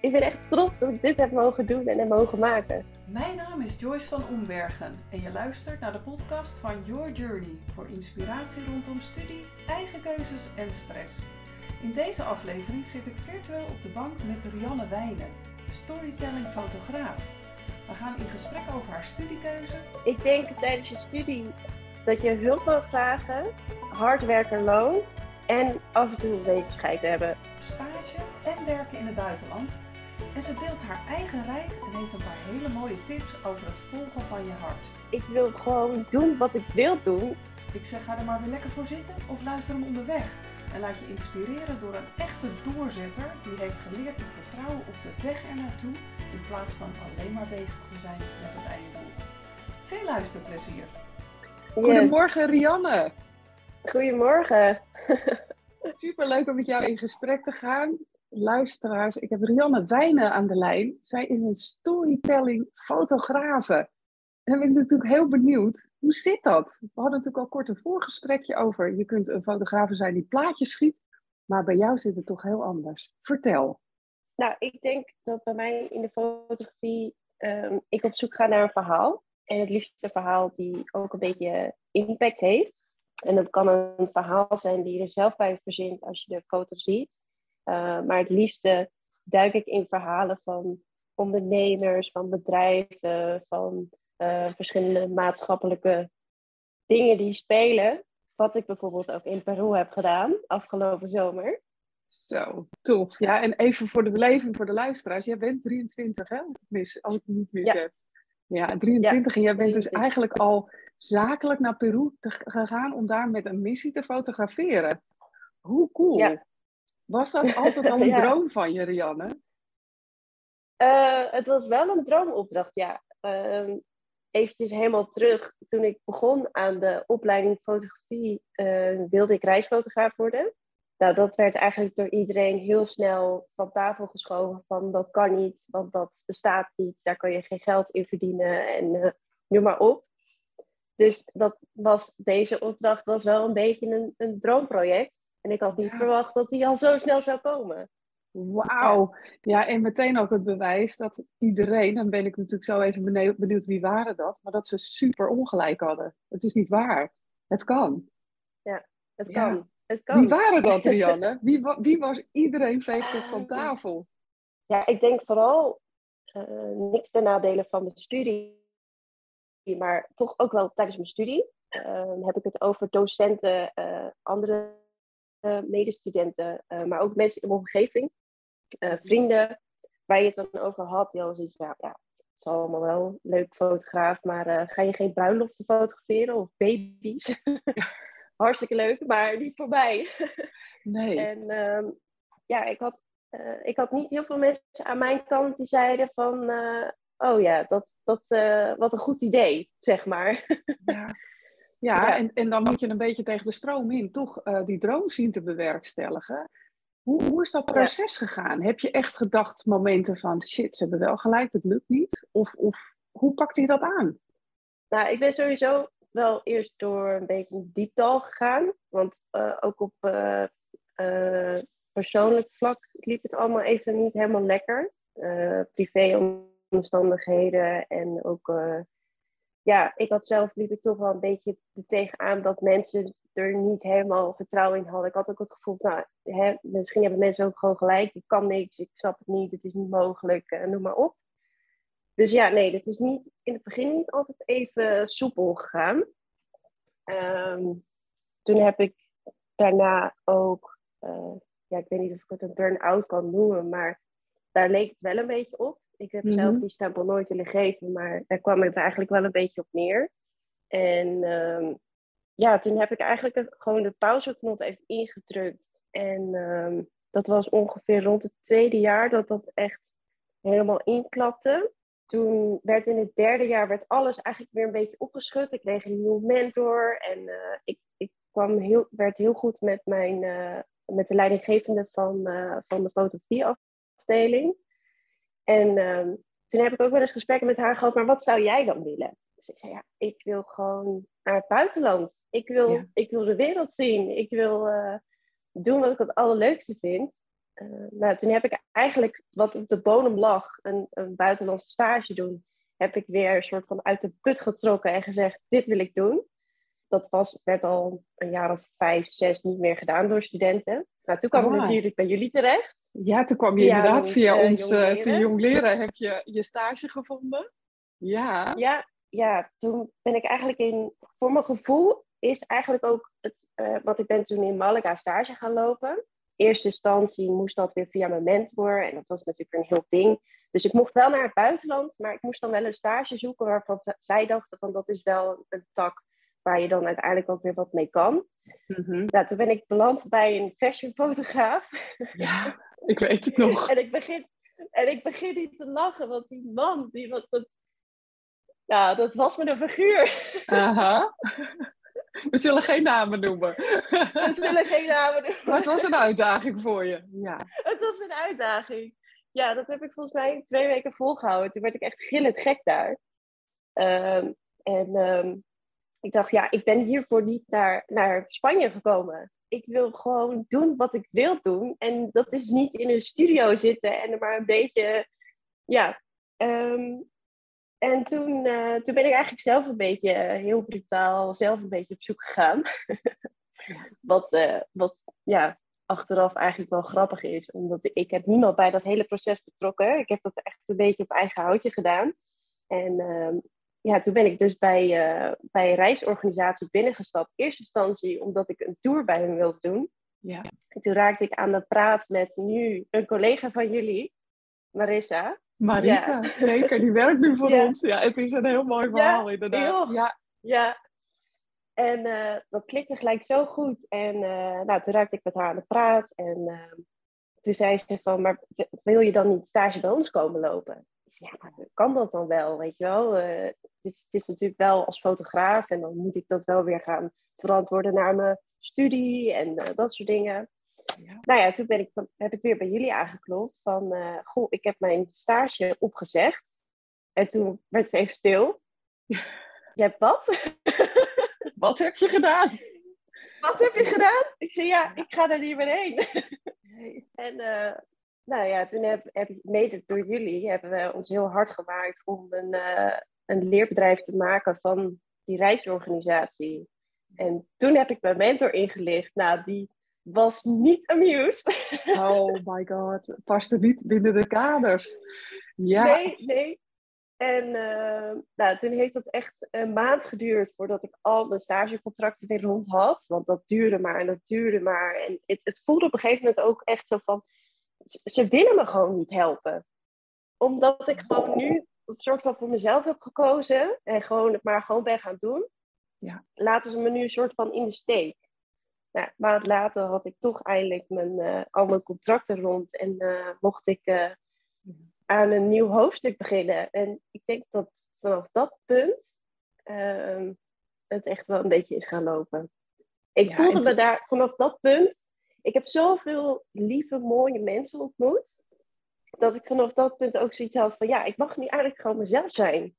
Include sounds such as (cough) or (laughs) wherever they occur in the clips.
ik ben echt trots dat ik dit heb mogen doen en heb mogen maken. Mijn naam is Joyce van Ombergen en je luistert naar de podcast van Your Journey voor inspiratie rondom studie, eigen keuzes en stress. In deze aflevering zit ik virtueel op de bank met Rianne Wijnen, storytelling fotograaf. We gaan in gesprek over haar studiekeuze. Ik denk tijdens je studie dat je hulp mag vragen, hard werken loont en af en toe een beetje scheid hebben. Stage en werken in het buitenland. En ze deelt haar eigen reis en heeft een paar hele mooie tips over het volgen van je hart. Ik wil gewoon doen wat ik wil doen. Ik zeg ga er maar weer lekker voor zitten of luister hem onderweg. En laat je inspireren door een echte doorzetter die heeft geleerd te vertrouwen op de weg ernaartoe in plaats van alleen maar bezig te zijn met het einddoel. Veel luisterplezier! Goedemorgen Rianne! Goedemorgen! (laughs) Super leuk om met jou in gesprek te gaan. Luisteraars, ik heb Rianne Wijnen aan de lijn. Zij is een storytelling fotografe. En ben ik natuurlijk heel benieuwd, hoe zit dat? We hadden natuurlijk al kort een voorgesprekje over. Je kunt een fotograaf zijn die plaatjes schiet, maar bij jou zit het toch heel anders. Vertel. Nou, ik denk dat bij mij in de fotografie um, ik op zoek ga naar een verhaal. En het liefst een verhaal die ook een beetje impact heeft. En dat kan een verhaal zijn die je er zelf bij verzint als je de foto ziet. Uh, maar het liefste duik ik in verhalen van ondernemers, van bedrijven, van uh, verschillende maatschappelijke dingen die spelen. Wat ik bijvoorbeeld ook in Peru heb gedaan afgelopen zomer. Zo, tof. Ja, en even voor de beleving voor de luisteraars. Jij bent 23, hè? Mis, als ik het niet mis Ja. heb. Ja, 23. en jij bent dus 23. eigenlijk al zakelijk naar Peru te, gegaan om daar met een missie te fotograferen. Hoe cool. Ja. Was dat (laughs) altijd al een Ja. droom van je, Rianne? Eh, het was wel een droomopdracht, ja. Ehm eventjes helemaal terug. Toen ik begon aan de opleiding fotografie, eh, wilde ik reisfotograaf worden. Nou, dat werd eigenlijk door iedereen heel snel van tafel geschoven van dat kan niet, want dat bestaat niet. Daar kan je geen geld in verdienen en eh, noem maar op. Dus dat was, deze opdracht was wel een beetje een, een droomproject. En ik had niet Ja. verwacht dat die al zo snel zou komen. Wauw. Ja, en meteen ook het bewijs dat iedereen, dan ben ik natuurlijk zo even benieuwd, benieuwd wie waren dat, maar dat ze super ongelijk hadden. Het is niet waar. Het kan. Het Ja. kan. Het kan. Wie waren dat, (laughs) Rianne? Wie, wie was iedereen veegt het van tafel? Ja, ik denk vooral eh, niks ten nadele van mijn studie, maar toch ook wel tijdens mijn studie eh, heb ik het over docenten, eh, andere medestudenten, eh, maar ook mensen in mijn omgeving, eh, vrienden, waar je het dan over had. Die hadden zoiets van, ja, ja, het is allemaal wel leuk fotograaf, maar eh, ga je geen bruiloften fotograferen of baby's? (laughs) Hartstikke leuk, maar niet voor mij. (laughs) Nee. En ehm, ja, ik had, eh, ik had niet heel veel mensen aan mijn kant die zeiden van... eh, oh ja, dat, dat, eh, wat een goed idee, zeg maar. Ja, (laughs) ja. En, en dan moet je een beetje tegen de stroom in toch eh, die droom zien te bewerkstelligen. Hoe, hoe is dat proces gegaan? Heb je echt gedacht momenten van shit, ze hebben wel gelijk, het lukt niet? Of, of hoe pakte je dat aan? nou, ik ben sowieso wel eerst door een beetje een dieptal gegaan. Want eh, ook op eh, persoonlijk vlak liep het allemaal even niet helemaal lekker. Privéomstandigheden en ook... ja, ik had zelf liep ik toch wel een beetje tegenaan dat mensen er niet helemaal vertrouwen in hadden. Ik had ook het gevoel, nou, hè, misschien hebben mensen ook gewoon gelijk. Ik kan niks, ik snap het niet, het is niet mogelijk, eh, noem maar op. Dus ja, nee, dat is niet, in het begin niet altijd even soepel gegaan. Ehm, toen heb ik daarna ook, eh, ja, ik weet niet of ik het een burn-out kan noemen, maar daar leek het wel een beetje op. Ik heb zelf Mhm. die stempel nooit willen geven, maar daar kwam het eigenlijk wel een beetje op neer. En ehm, ja, toen heb ik eigenlijk gewoon de pauzeknop even ingedrukt. En ehm, dat was ongeveer rond het tweede jaar dat dat echt helemaal inklapte. Toen werd in het derde jaar werd alles eigenlijk weer een beetje opgeschud. Ik kreeg een nieuwe mentor en eh, ik, ik kwam heel, werd heel goed met, mijn, eh, met de leidinggevende van, eh, van de fotografieafdeling. En ehm, toen heb ik ook wel eens gesprekken met haar gehad, maar wat zou jij dan willen? Dus ik zei, ja, ik wil gewoon naar het buitenland. Ik wil, Ja. ik wil de wereld zien. Ik wil eh, doen wat ik het allerleukste vind. nou, toen heb ik eigenlijk wat op de bodem lag, een, een buitenlandse stage doen, heb ik weer een soort van uit de put getrokken en gezegd, dit wil ik doen. Dat was, werd al een jaar of vijf, zes niet meer gedaan door studenten. Nou, toen kwam ik natuurlijk bij jullie terecht. Ja, toen kwam je Via inderdaad jong- via eh, ons Jong eh, Leren. via Jong Leren heb je je stage gevonden. Ja. Ja, ja, toen ben ik eigenlijk in, voor mijn gevoel is eigenlijk ook het, eh, want ik ben toen in Malaga stage gaan lopen. Eerste instantie moest dat weer via mijn mentor en dat was natuurlijk een heel ding. Dus ik mocht wel naar het buitenland, maar ik moest dan wel een stage zoeken waarvan zij dachten van dat is wel een tak waar je dan uiteindelijk ook weer wat mee kan. Mhm. Nou, toen ben ik beland bij een fashionfotograaf ja, (laughs) ik weet het nog. en ik begin, en ik begin niet te lachen, want die man, die, wat, dat, ja, dat was me een figuur. Aha. (laughs) We zullen geen namen noemen. We zullen geen namen (laughs) doen. Maar het was een uitdaging voor je. Ja. Het was een uitdaging. Ja, dat heb ik volgens mij twee weken volgehouden. Toen werd ik echt gillend gek daar. Ehm, en ehm, ik dacht, ja, ik ben hiervoor niet naar, naar Spanje gekomen. Ik wil gewoon doen wat ik wil doen. En dat is niet in een studio zitten en er maar een beetje, ja. ehm, en toen, eh, toen ben ik eigenlijk zelf een beetje eh, heel brutaal, zelf een beetje op zoek gegaan. (laughs) wat, eh, wat, ja, achteraf eigenlijk wel grappig is. Omdat ik heb niemand bij dat hele proces betrokken. Ik heb dat echt een beetje op eigen houtje gedaan. En ehm, ja, toen ben ik dus bij, eh, bij een reisorganisatie binnengestapt. Eerste instantie omdat ik een tour bij hen wilde doen. Ja. En toen raakte ik aan de praat met nu een collega van jullie, Marissa. Marisa, (laughs) zeker. Die werkt nu voor Ja. ons. Ja, het is een heel mooi verhaal inderdaad. heel. Ja. Ja. En eh, dat klikte gelijk zo goed. En eh, nou, toen raakte ik met haar aan de praat. En toen zei ze van, maar wil je dan niet stage bij ons komen lopen? Ja, kan dat dan wel, weet je wel? Eh, het, is, het is natuurlijk wel als fotograaf. En dan moet ik dat wel weer gaan verantwoorden naar mijn studie en eh, dat soort dingen. Ja. Nou ja, toen ben ik, heb ik weer bij jullie aangeklopt van, eh, goh, ik heb mijn stage opgezegd. En toen werd het even stil. (laughs) Je hebt wat? (laughs) Wat heb je gedaan? Wat heb je gedaan? Ik zei, ja, ik ga er niet meer heen. (laughs) en nou ja, toen heb, heb ik, mede door jullie, hebben we ons heel hard gemaakt om een, eh, een leerbedrijf te maken van die reisorganisatie. En toen heb ik mijn mentor ingelicht. Nou, die was niet amused. (laughs) Oh my god, past er niet binnen de kaders. Ja, Nee, nee. En eh, nou, toen heeft het echt een maand geduurd voordat ik al mijn stagecontracten weer rond had. Want dat duurde maar en dat duurde maar. En het, het voelde op een gegeven moment ook echt zo van... Ze willen me gewoon niet helpen. Omdat ik gewoon nu een soort van voor mezelf heb gekozen. En gewoon het maar gewoon ben gaan doen. Ja. Laten ze me nu een soort van in de steek. Nou, maand later had ik toch eindelijk mijn, eh, al mijn contracten rond. En eh, mocht ik... eh, aan een nieuw hoofdstuk beginnen. En ik denk dat vanaf dat punt ehm, het echt wel een beetje is gaan lopen. Ik Ja, voelde me daar vanaf dat punt. Ik heb zoveel lieve, mooie mensen ontmoet. Dat ik vanaf dat punt ook zoiets had van ja, ik mag nu eigenlijk gewoon mezelf zijn.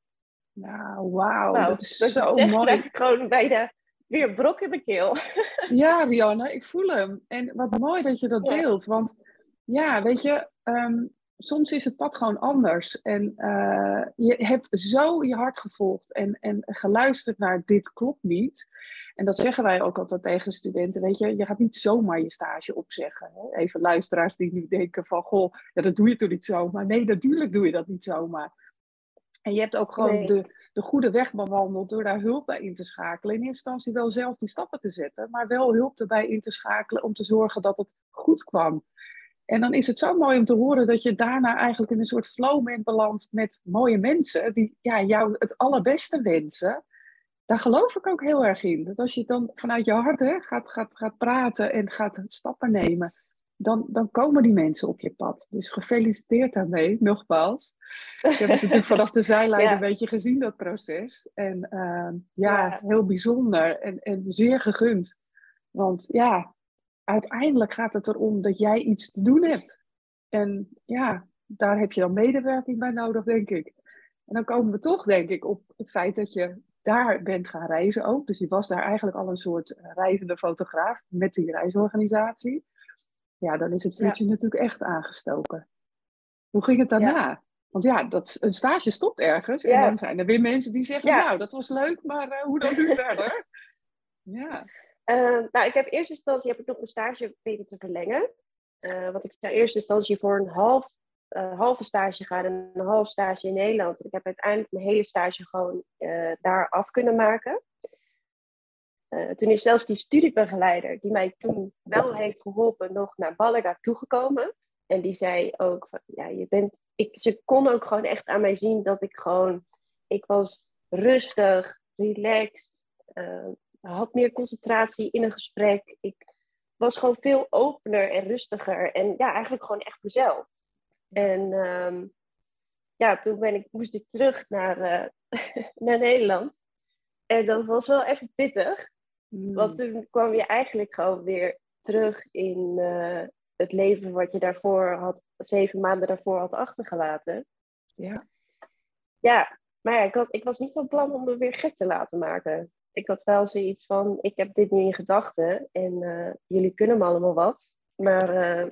nou wauw, Nou, dat is dat ik zo zeg, mooi. krijg ik gewoon bijna weer een brok in mijn keel. (laughs) Ja, Rianne, ik voel hem. En wat mooi dat je dat Ja. deelt. Want ja, weet je, ehm, soms is het pad gewoon anders. En eh, je hebt zo je hart gevolgd en, en geluisterd naar dit klopt niet. En dat zeggen wij ook altijd tegen studenten. Weet je, je gaat niet zomaar je stage opzeggen. Hè? Even luisteraars die nu denken van, goh, ja, dat doe je toch niet zomaar. Nee, natuurlijk doe je dat niet zomaar. En je hebt ook gewoon Nee. de, de goede weg bewandeld door daar hulp bij in te schakelen. In eerste instantie wel zelf die stappen te zetten, maar wel hulp erbij in te schakelen om te zorgen dat het goed kwam. En dan is het zo mooi om te horen dat je daarna eigenlijk in een soort flow bent beland met mooie mensen die ja, jou het allerbeste wensen. Daar geloof ik ook heel erg in. Dat als je dan vanuit je hart hè, gaat, gaat, gaat praten en gaat stappen nemen, dan, dan komen die mensen op je pad. Dus gefeliciteerd daarmee, nogmaals. Ik heb het natuurlijk vanaf de zijlijn (laughs) Ja. een beetje gezien, dat proces. En ehm, ja, Ja. heel bijzonder en, en zeer gegund. Want ja, uiteindelijk gaat het erom dat jij iets te doen hebt. En ja, daar heb je dan medewerking bij nodig, denk ik. En dan komen we toch, denk ik, op het feit dat je daar bent gaan reizen ook. Dus je was daar eigenlijk al een soort reizende fotograaf met die reisorganisatie. ja, dan is het vuurtje natuurlijk echt aangestoken. Hoe ging het daarna? Want ja, dat, een stage stopt ergens. En dan zijn er weer mensen die zeggen, nou, dat was leuk, maar uh, hoe dan nu (laughs) verder? Ja. Uh, nou, ik heb in eerste instantie heb ik nog een stage weten te verlengen. Uh, want ik zou in eerste instantie voor een half, halve stage gaan en een half stage in Nederland. Ik heb uiteindelijk mijn hele stage gewoon daar af kunnen maken. toen is zelfs die studiebegeleider, die mij toen wel heeft geholpen, nog naar Malaga toegekomen. En die zei ook van, ja, je bent, ik, ze kon ook gewoon echt aan mij zien dat ik gewoon, ik was rustig, relaxed, uh, had meer concentratie in een gesprek. Ik was gewoon veel opener en rustiger en ja, eigenlijk gewoon echt mezelf. En ehm, ja, toen ben ik, moest ik terug naar, uh, (laughs) naar Nederland. En dat was wel even pittig. Mm. Want toen kwam je eigenlijk gewoon weer terug in, uh, het leven wat je daarvoor had, zeven maanden daarvoor had achtergelaten. Ja. Ja, maar ja, ik, had, ik was niet van plan om me weer gek te laten maken. Ik had wel zoiets van, ik heb dit nu in gedachten en uh, jullie kunnen me allemaal wat. Maar uh,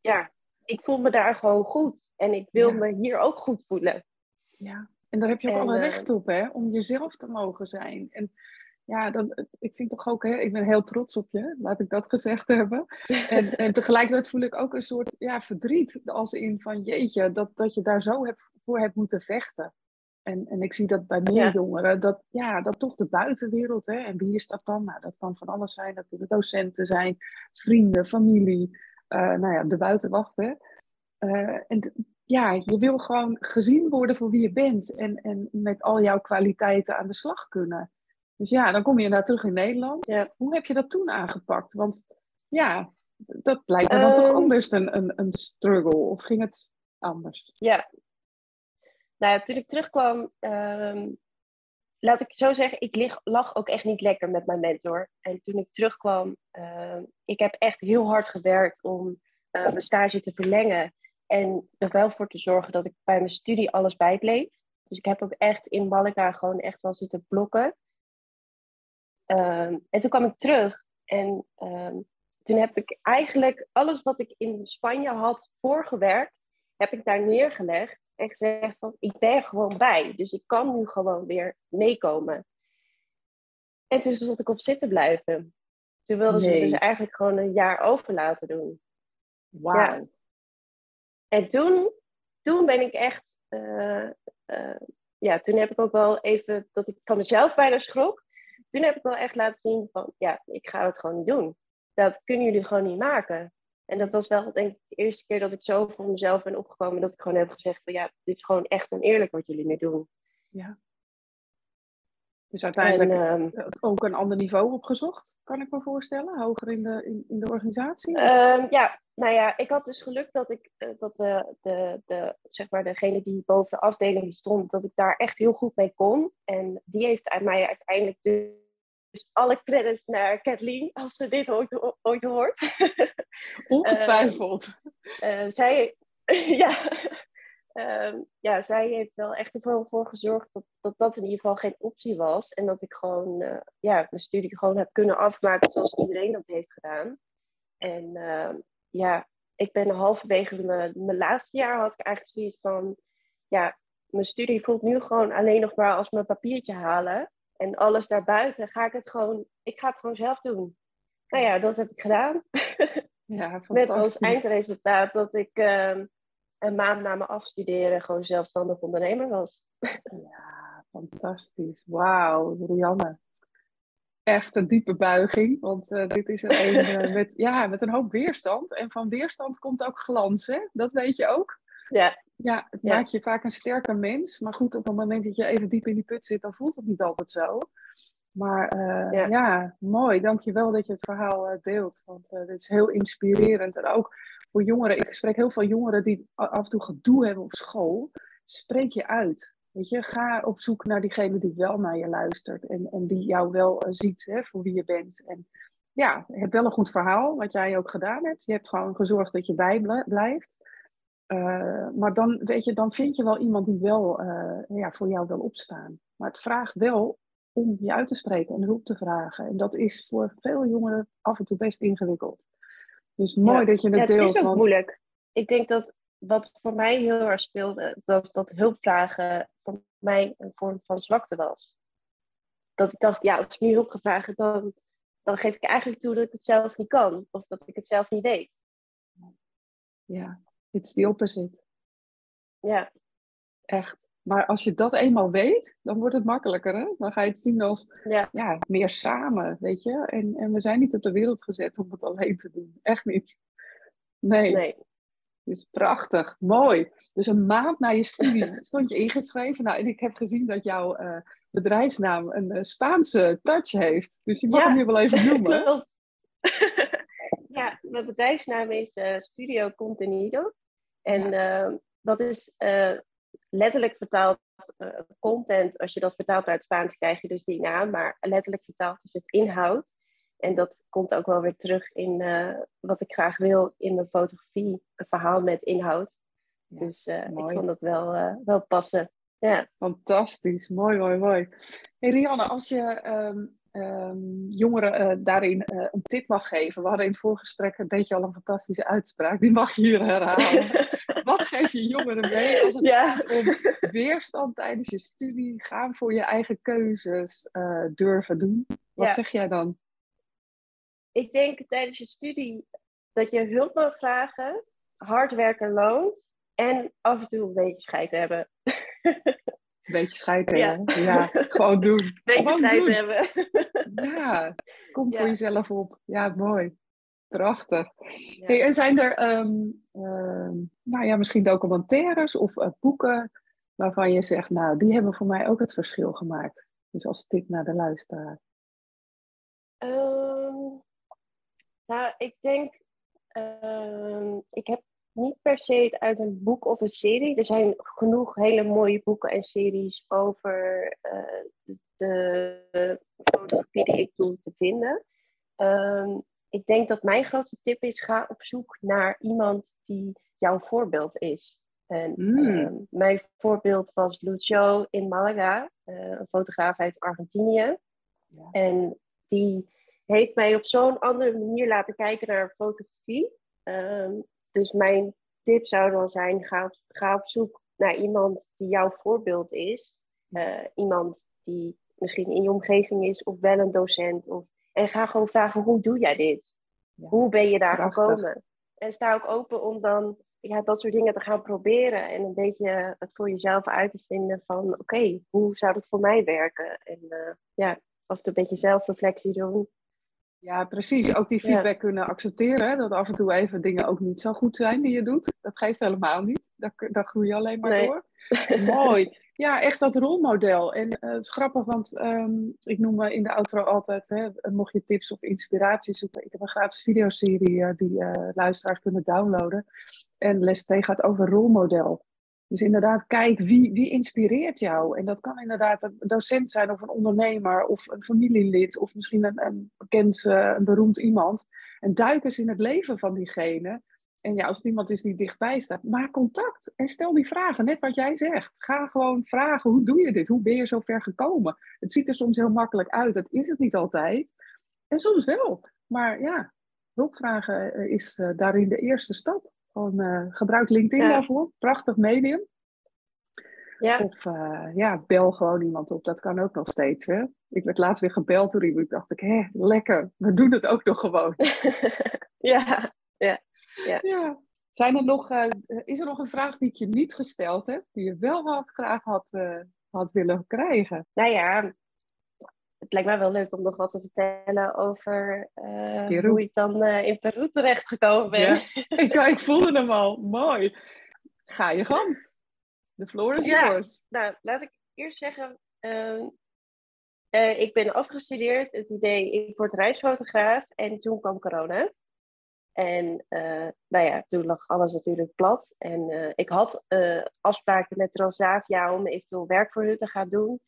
ja, ik voel me daar gewoon goed. En ik wil me hier ook goed voelen. Ja, en daar heb je ook alle uh, recht op, hè? Om jezelf te mogen zijn. En ja, dan, ik vind toch ook, hè, ik ben heel trots op je, laat ik dat gezegd hebben. (laughs) En, en tegelijkertijd voel ik ook een soort ja, verdriet, als in van jeetje, dat, dat je daar zo hebt, voor hebt moeten vechten. En, en ik zie dat bij meer jongeren, dat, ja, dat toch de buitenwereld, hè, en wie is dat dan? Nou, dat kan van alles zijn, dat kunnen docenten zijn, vrienden, familie, uh, nou ja, de buitenwacht. Hè. Uh, en ja, je wil gewoon gezien worden voor wie je bent en, en met al jouw kwaliteiten aan de slag kunnen. Dus ja, dan kom je daar terug in Nederland. Ja. Hoe heb je dat toen aangepakt? Want ja, dat lijkt me dan toch ehm. best een, een, een struggle. Of ging het anders? Ja. Nou ja, toen ik terugkwam, um, laat ik zo zeggen, ik lig, lag ook echt niet lekker met mijn mentor. En toen ik terugkwam, uh, ik heb echt heel hard gewerkt om uh, mijn stage te verlengen. En er wel voor te zorgen dat ik bij mijn studie alles bijbleef. Dus ik heb ook echt in Malaga gewoon echt wel zitten blokken. Um, en toen kwam ik terug en toen heb ik eigenlijk alles wat ik in Spanje had voorgewerkt, heb ik daar neergelegd en gezegd van ik ben er gewoon bij. Dus ik kan nu gewoon weer meekomen. En toen zat ik op zitten blijven. Toen wilden ze dus eigenlijk gewoon een jaar over laten doen. Wauw. Ja. En toen, toen ben ik echt, uh, uh, ja, toen heb ik ook wel even dat ik van mezelf bijna schrok toen heb ik wel echt laten zien van, ja, ik ga het gewoon niet doen. Dat kunnen jullie gewoon niet maken. En dat was wel, denk ik, de eerste keer dat ik zo voor mezelf ben opgekomen, dat ik gewoon heb gezegd van, ja, dit is gewoon echt oneerlijk wat jullie nu doen. Ja. Dus uiteindelijk en, ehm, ook een ander niveau opgezocht, kan ik me voorstellen, hoger in de, in, in de organisatie? Um, ja, nou ja, ik had dus geluk dat ik uh, dat de, de, de, zeg maar degene die boven de afdeling stond, dat ik daar echt heel goed mee kon. En die heeft mij uiteindelijk dus alle credits naar Kathleen, als ze dit ooit, ooit hoort. (laughs) Ongetwijfeld. uh, zij, (laughs) ja, um, ja, zij heeft wel echt ervoor voor gezorgd dat, dat dat in ieder geval geen optie was. En dat ik gewoon uh, ja, mijn studie gewoon heb kunnen afmaken zoals iedereen dat heeft gedaan. En uh, ja, ik ben halverwege mijn, mijn laatste jaar had ik eigenlijk zoiets van, ja, mijn studie voelt nu gewoon alleen nog maar als mijn papiertje halen. En alles daarbuiten ga ik het gewoon, ik ga het gewoon zelf doen. Nou ja, dat heb ik gedaan. (laughs) Ja, (laughs) Met als eindresultaat dat ik uh, een maand na mijn afstuderen gewoon zelfstandig ondernemer was. (laughs) ja, fantastisch. Wauw, Rianne echt een diepe buiging. Want uh, dit is er een uh, met, ja, met een hoop weerstand. En van weerstand komt ook glans, hè? Dat weet je ook. Ja. Ja, het ja. maakt je vaak een sterker mens. Maar goed, op het moment dat je even diep in die put zit, dan voelt het niet altijd zo. Maar uh, ja. ja. mooi. Dank je wel dat je het verhaal deelt. Want dit is heel inspirerend. En ook voor jongeren. Ik spreek heel veel jongeren die af en toe gedoe hebben op school. Spreek je uit. Weet je, ga op zoek naar diegene die wel naar je luistert en, en die jou wel uh, ziet hè, voor wie je bent. En ja, je hebt wel een goed verhaal, wat jij ook gedaan hebt. Je hebt gewoon gezorgd dat je bij blijft. Uh, maar dan, weet je, dan vind je wel iemand die wel uh, ja, voor jou wil opstaan. Maar het vraagt wel om je uit te spreken en hulp te vragen. En dat is voor veel jongeren af en toe best ingewikkeld. Dus mooi dat je het ja, deelt. Het is ook want- moeilijk. Ik denk dat wat voor mij heel erg speelde, dat, dat hulpvragen voor mij een vorm van zwakte was. Dat ik dacht, ja, als ik nu hulp ga vragen, dan, dan geef ik eigenlijk toe dat ik het zelf niet kan. Of dat ik het zelf niet weet. Ja, it's the opposite. Ja, Echt. Maar als je dat eenmaal weet, dan wordt het makkelijker. Hè? Dan ga je het zien als ja, ja, meer samen, weet je. En, en we zijn niet op de wereld gezet om het alleen te doen. Echt niet. Nee, nee. dus prachtig. Mooi. Dus een maand na je studie stond je ingeschreven. Nou, en ik heb gezien dat jouw eh, bedrijfsnaam een eh, Spaanse touch heeft. Dus je mag Ja. hem nu wel even (laughs) noemen. (laughs) Ja, mijn bedrijfsnaam is eh, Studio Contenido. En eh, dat is eh, letterlijk vertaald eh, content. Als je dat vertaalt naar het Spaans, krijg je dus die naam. Maar letterlijk vertaald is het inhoud. En dat komt ook wel weer terug in wat ik graag wil in mijn fotografie. Een verhaal met inhoud. Ja, dus ik vond dat wel, wel passen. Ja. Fantastisch, mooi, mooi, mooi. Hey Rianne, als je ehm, ehm, jongeren eh, daarin eh, een tip mag geven. We hadden in het voorgesprek een beetje al een fantastische uitspraak. Die mag je hier herhalen. (laughs) Wat geef je jongeren mee als het Ja. gaat om weerstand tijdens je studie? Gaan voor je eigen keuzes eh, durven doen? Wat Ja. zeg jij dan? ik denk tijdens je studie dat je hulp mag vragen, hard werken loont en af en toe een beetje scheid hebben. (laughs) Een beetje scheid hebben. Ja, gewoon (laughs) doen. Een beetje scheid hebben. (laughs) Ja, kom voor jezelf op. Ja, mooi. Prachtig. Hey, en zijn er, ehm, ehm, nou ja, misschien documentaires of eh, boeken waarvan je zegt, nou, die hebben voor mij ook het verschil gemaakt. Dus als tip naar de luisteraar. Ehm, nou, ik denk, ik heb niet per se het uit een boek of een serie. Er zijn genoeg hele mooie boeken en series over eh, de fotografie die ik doe te vinden. Ehm, ik denk dat mijn grootste tip is: ga op zoek naar iemand die jouw voorbeeld is. En Mm. ehm, mijn voorbeeld was Lucio in Malaga, eh, een fotograaf uit Argentinië. Ja. En die heeft mij op zo'n andere manier laten kijken naar fotografie. Ehm, dus mijn tip zou dan zijn: ga op, ga op zoek naar iemand die jouw voorbeeld is. Eh, iemand die misschien in je omgeving is, of wel een docent. Of, en ga gewoon vragen: hoe doe jij dit? Ja. Hoe ben je daar Prachtig. gekomen? En sta ook open om dan ja, dat soort dingen te gaan proberen. En een beetje het voor jezelf uit te vinden van... oké, hoe zou dat voor mij werken? En eh, ja, toe een beetje zelfreflectie doen. Ja, precies. Ook die Ja. feedback kunnen accepteren. hè, Dat af en toe even dingen ook niet zo goed zijn die je doet. Dat geeft helemaal niet. Daar, daar groei je alleen maar Nee. door. (laughs) Mooi. Ja, echt dat rolmodel. En eh, het is grappig, want ehm, ik noem me in de outro altijd, hè, mocht je tips of inspiratie zoeken. Ik heb een gratis videoserie eh, die eh, luisteraars kunnen downloaden. En les 2 gaat over rolmodel. Dus inderdaad, kijk wie, wie inspireert jou. En dat kan inderdaad een docent zijn of een ondernemer of een familielid of misschien een, een bekend, eh, een beroemd iemand. En duik eens in het leven van diegene. En ja, als het iemand is die dichtbij staat, maak contact en stel die vragen. Net wat jij zegt. Ga gewoon vragen, hoe doe je dit? Hoe ben je zo ver gekomen? Het ziet er soms heel makkelijk uit. Dat is het niet altijd. En soms wel. Maar ja, hulpvragen eh, is eh, daarin de eerste stap. Gewoon eh, gebruik LinkedIn Ja. daarvoor. Prachtig medium. Ja, Of eh, ja, bel gewoon iemand op. Dat kan ook nog steeds. Hè? Ik werd laatst weer gebeld door iemand. Ik dacht ik, hé, lekker. We doen het ook nog gewoon. (laughs) ja. Ja. Zijn er nog, eh, is er nog een vraag die ik je niet gesteld heb, die je wel graag had, had willen krijgen? nou ja, het lijkt mij wel leuk om nog wat te vertellen over eh, hoe ik dan eh, in Peru terechtgekomen ben. Ja. (laughs) ik, ik voelde hem al. Mooi. Ga je gang. De floor is Ja. yours. Nou, laat ik eerst zeggen, ehm, eh, ik ben afgestudeerd. Het idee, ik word reisfotograaf. En toen kwam corona. En nou ja, toen lag alles natuurlijk plat. En ik had afspraken met Transavia om eventueel werk voor hun te gaan doen.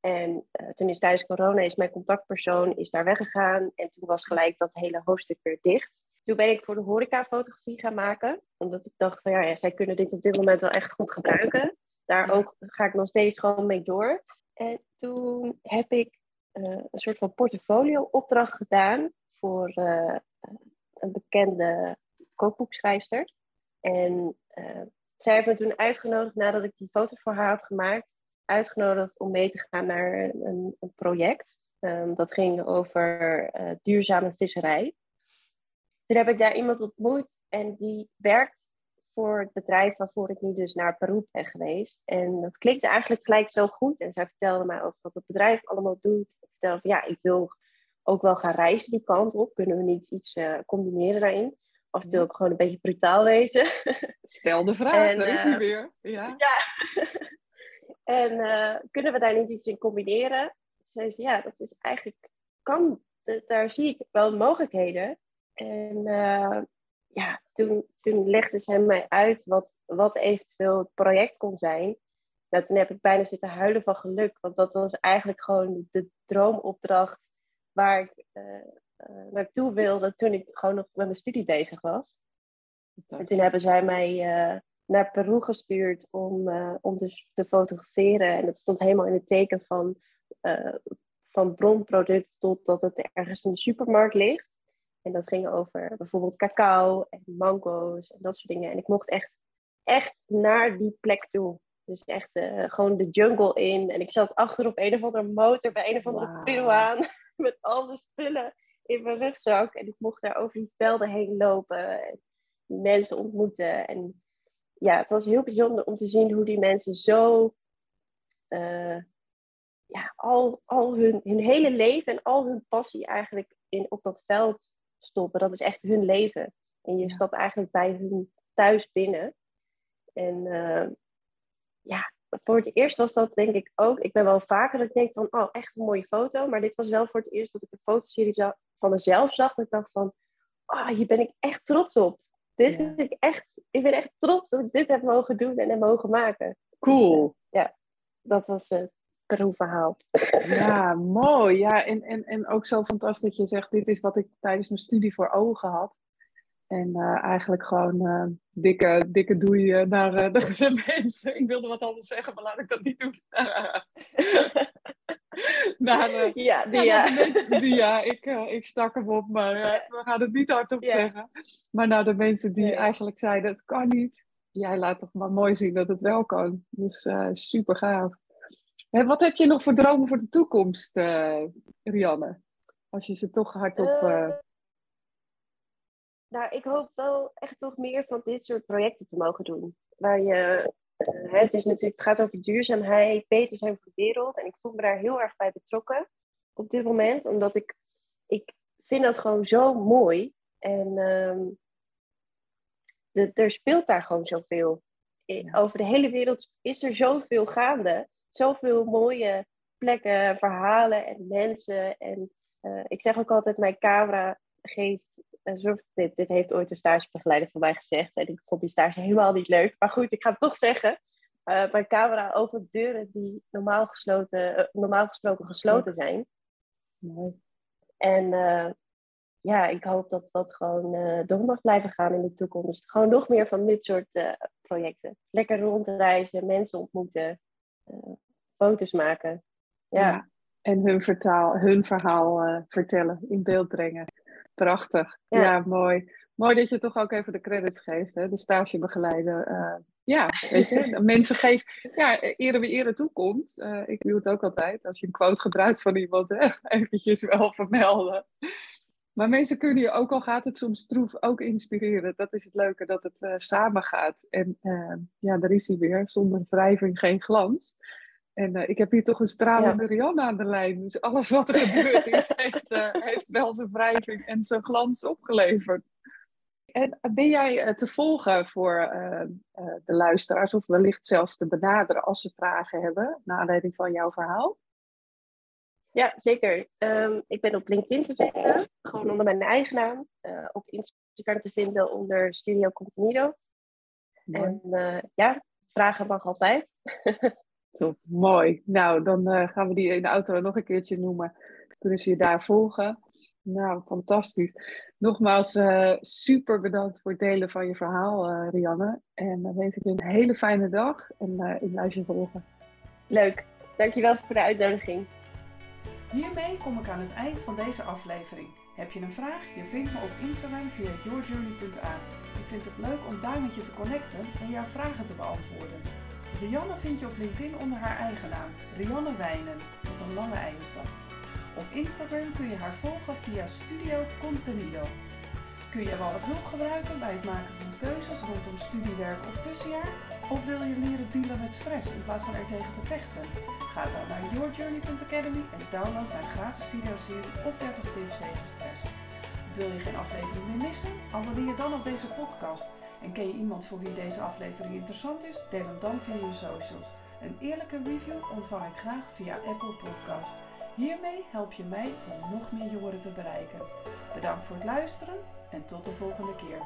En eh, toen is tijdens corona is mijn contactpersoon is daar weggegaan. En toen was gelijk dat hele hoofdstuk weer dicht. Toen ben ik voor de horeca fotografie gaan maken. Omdat ik dacht van ja, ja, zij kunnen dit op dit moment wel echt goed gebruiken. Daar ook ga ik nog steeds gewoon mee door. En toen heb ik eh, een soort van portfolio opdracht gedaan voor, eh, een bekende kookboekschrijfster. En zij heeft me toen uitgenodigd, nadat ik die foto voor haar had gemaakt, uitgenodigd om mee te gaan naar een, een project. Um, dat ging over uh, duurzame visserij. Toen heb ik daar iemand ontmoet en die werkt voor het bedrijf waarvoor ik nu dus naar Peru ben geweest. En dat klikte eigenlijk gelijk zo goed. En zij vertelde mij over wat het bedrijf allemaal doet. Ik vertelde van ja, ik wil ook wel gaan reizen die kant op. Kunnen we niet iets uh, combineren daarin? Of wil ik gewoon een beetje brutaal wezen? Stel de vraag, en, daar is hij uh, weer. Ja. ja. En uh, kunnen we daar niet iets in combineren? Zei ze, ja, dat is eigenlijk, kan, daar zie ik wel mogelijkheden. En ja, toen, toen legde zij mij uit wat, wat eventueel het project kon zijn. Nou, toen heb ik bijna zitten huilen van geluk, want dat was eigenlijk gewoon de droomopdracht waar ik uh, naartoe wilde toen ik gewoon nog met mijn studie bezig was. En toen hebben zij mij uh, naar Peru gestuurd om, uh, om dus te fotograferen. En dat stond helemaal in het teken van, van bronproduct tot dat het ergens in de supermarkt ligt. En dat ging over bijvoorbeeld cacao en mango's en dat soort dingen. En ik mocht echt, echt naar die plek toe. Dus echt gewoon de jungle in. En ik zat achter op een of andere motor bij een of andere wow. Peruaan. (laughs) Met al de spullen in mijn rugzak. En ik mocht daar over die velden heen lopen. En mensen ontmoeten. En ja, het was heel bijzonder om te zien hoe die mensen zo... Uh, ja, al, al hun, hun hele leven en al hun passie eigenlijk in, op dat veld stoppen. Dat is echt hun leven. En je stapt eigenlijk bij hun thuis binnen. En uh, ja, voor het eerst was dat denk ik ook. Ik ben wel vaker dat ik denk van, oh, echt een mooie foto. Maar dit was wel voor het eerst dat ik een fotoserie van mezelf zag. Dat ik dacht van, oh, hier ben ik echt trots op. Dit ja. ik echt, ik ben echt trots dat ik dit heb mogen doen en heb mogen maken. Cool. Dus, uh, ja, dat was het Peru-verhaal. Ja, mooi. Ja, en, en, en ook zo fantastisch dat je zegt, dit is wat ik tijdens mijn studie voor ogen had. En uh, eigenlijk gewoon uh, dikke, dikke doei naar uh, de, de, mensen. Ik wilde wat anders zeggen, maar laat ik dat niet doen. (laughs) naar, ja, die ja. Mensen, die, ja ik, ik stak hem op, maar we gaan het niet hardop ja. zeggen. Maar naar de mensen die eigenlijk zeiden, het kan niet. Jij laat toch maar mooi zien dat het wel kan. Dus super gaaf. Wat heb je nog voor dromen voor de toekomst, Rianne? Als je ze toch hardop nou, ik hoop wel echt nog meer van dit soort projecten te mogen doen. Waar je, uh, het, is natuurlijk, het gaat over duurzaamheid, beter zijn voor de wereld. En ik voel me daar heel erg bij betrokken op dit moment. Omdat ik, ik vind dat gewoon zo mooi. En de, er speelt daar gewoon zoveel. Over de hele wereld is er zoveel gaande. Zoveel mooie plekken, verhalen en mensen. En uh, ik zeg ook altijd, mijn camera geeft dit, dit heeft ooit een stagebegeleider voor mij gezegd. En ik vond die stage helemaal niet leuk. Maar goed, ik ga het toch zeggen. Uh, mijn camera opent deuren die normaal, gesloten, uh, normaal gesproken gesloten zijn. Mooi. En uh, ja, ik hoop dat dat gewoon door mag blijven gaan in de toekomst. Gewoon nog meer van dit soort projecten. Lekker rondreizen, mensen ontmoeten, foto's maken. Ja. ja. En hun, vertaal, hun verhaal vertellen, in beeld brengen. Prachtig. Ja. mooi. Mooi dat je toch ook even de credits geeft, hè? de stagebegeleider. Uh, ja, weet je, (laughs) mensen geven, ja, eerder wie eerder toekomt. Uh, ik doe het ook altijd, als je een quote gebruikt van iemand, hè, (laughs) eventjes wel vermelden. Maar mensen kunnen je, ook al gaat het soms troef, ook inspireren. Dat is het leuke, dat het uh, samen gaat. En ja, daar is hij weer, zonder wrijving geen glans. En uh, ik heb hier toch een stralende ja. Rianne aan de lijn. Dus alles wat er (laughs) gebeurd is, heeft, uh, heeft wel zijn wrijving en zijn glans opgeleverd. En ben jij te volgen voor de luisteraars, of wellicht zelfs te benaderen als ze vragen hebben, naar aanleiding van jouw verhaal? Ja, zeker. Um, ik ben op LinkedIn te vinden, gewoon onder mijn eigen naam. op Instagram te vinden onder Studio Contenido. En ja, vragen mag altijd. (laughs) Top, mooi. Nou, dan uh, gaan we die in de auto nog een keertje noemen. Kunnen ze je daar volgen. Nou, fantastisch. Nogmaals, uh, super bedankt voor het delen van je verhaal, uh, Rianne. En dan wens ik je een hele fijne dag en ik blijf je volgen. Leuk. Dankjewel voor de uitnodiging. Hiermee kom ik aan het eind van deze aflevering. Heb je een vraag? Je vindt me op Instagram via yourjourney.a. Ik vind het leuk om daar met je te connecten en jouw vragen te beantwoorden. Rianne vind je op LinkedIn onder haar eigen naam, Rianne Wijnen, met een lange ei. Op Instagram kun je haar volgen via Studio Contenido. Kun je wel wat hulp gebruiken bij het maken van keuzes rondom studiewerk of tussenjaar? Of wil je leren dealen met stress in plaats van er tegen te vechten? Ga dan naar yourjourney.academy en download mijn gratis videoserie of 30 tips tegen stress. Wil je geen aflevering meer missen? Abonneer dan op deze podcast. En ken je iemand voor wie deze aflevering interessant is? Deel hem dan via je socials. Een eerlijke review ontvang ik graag via Apple Podcast. Hiermee help je mij om nog meer jongeren te bereiken. Bedankt voor het luisteren en tot de volgende keer.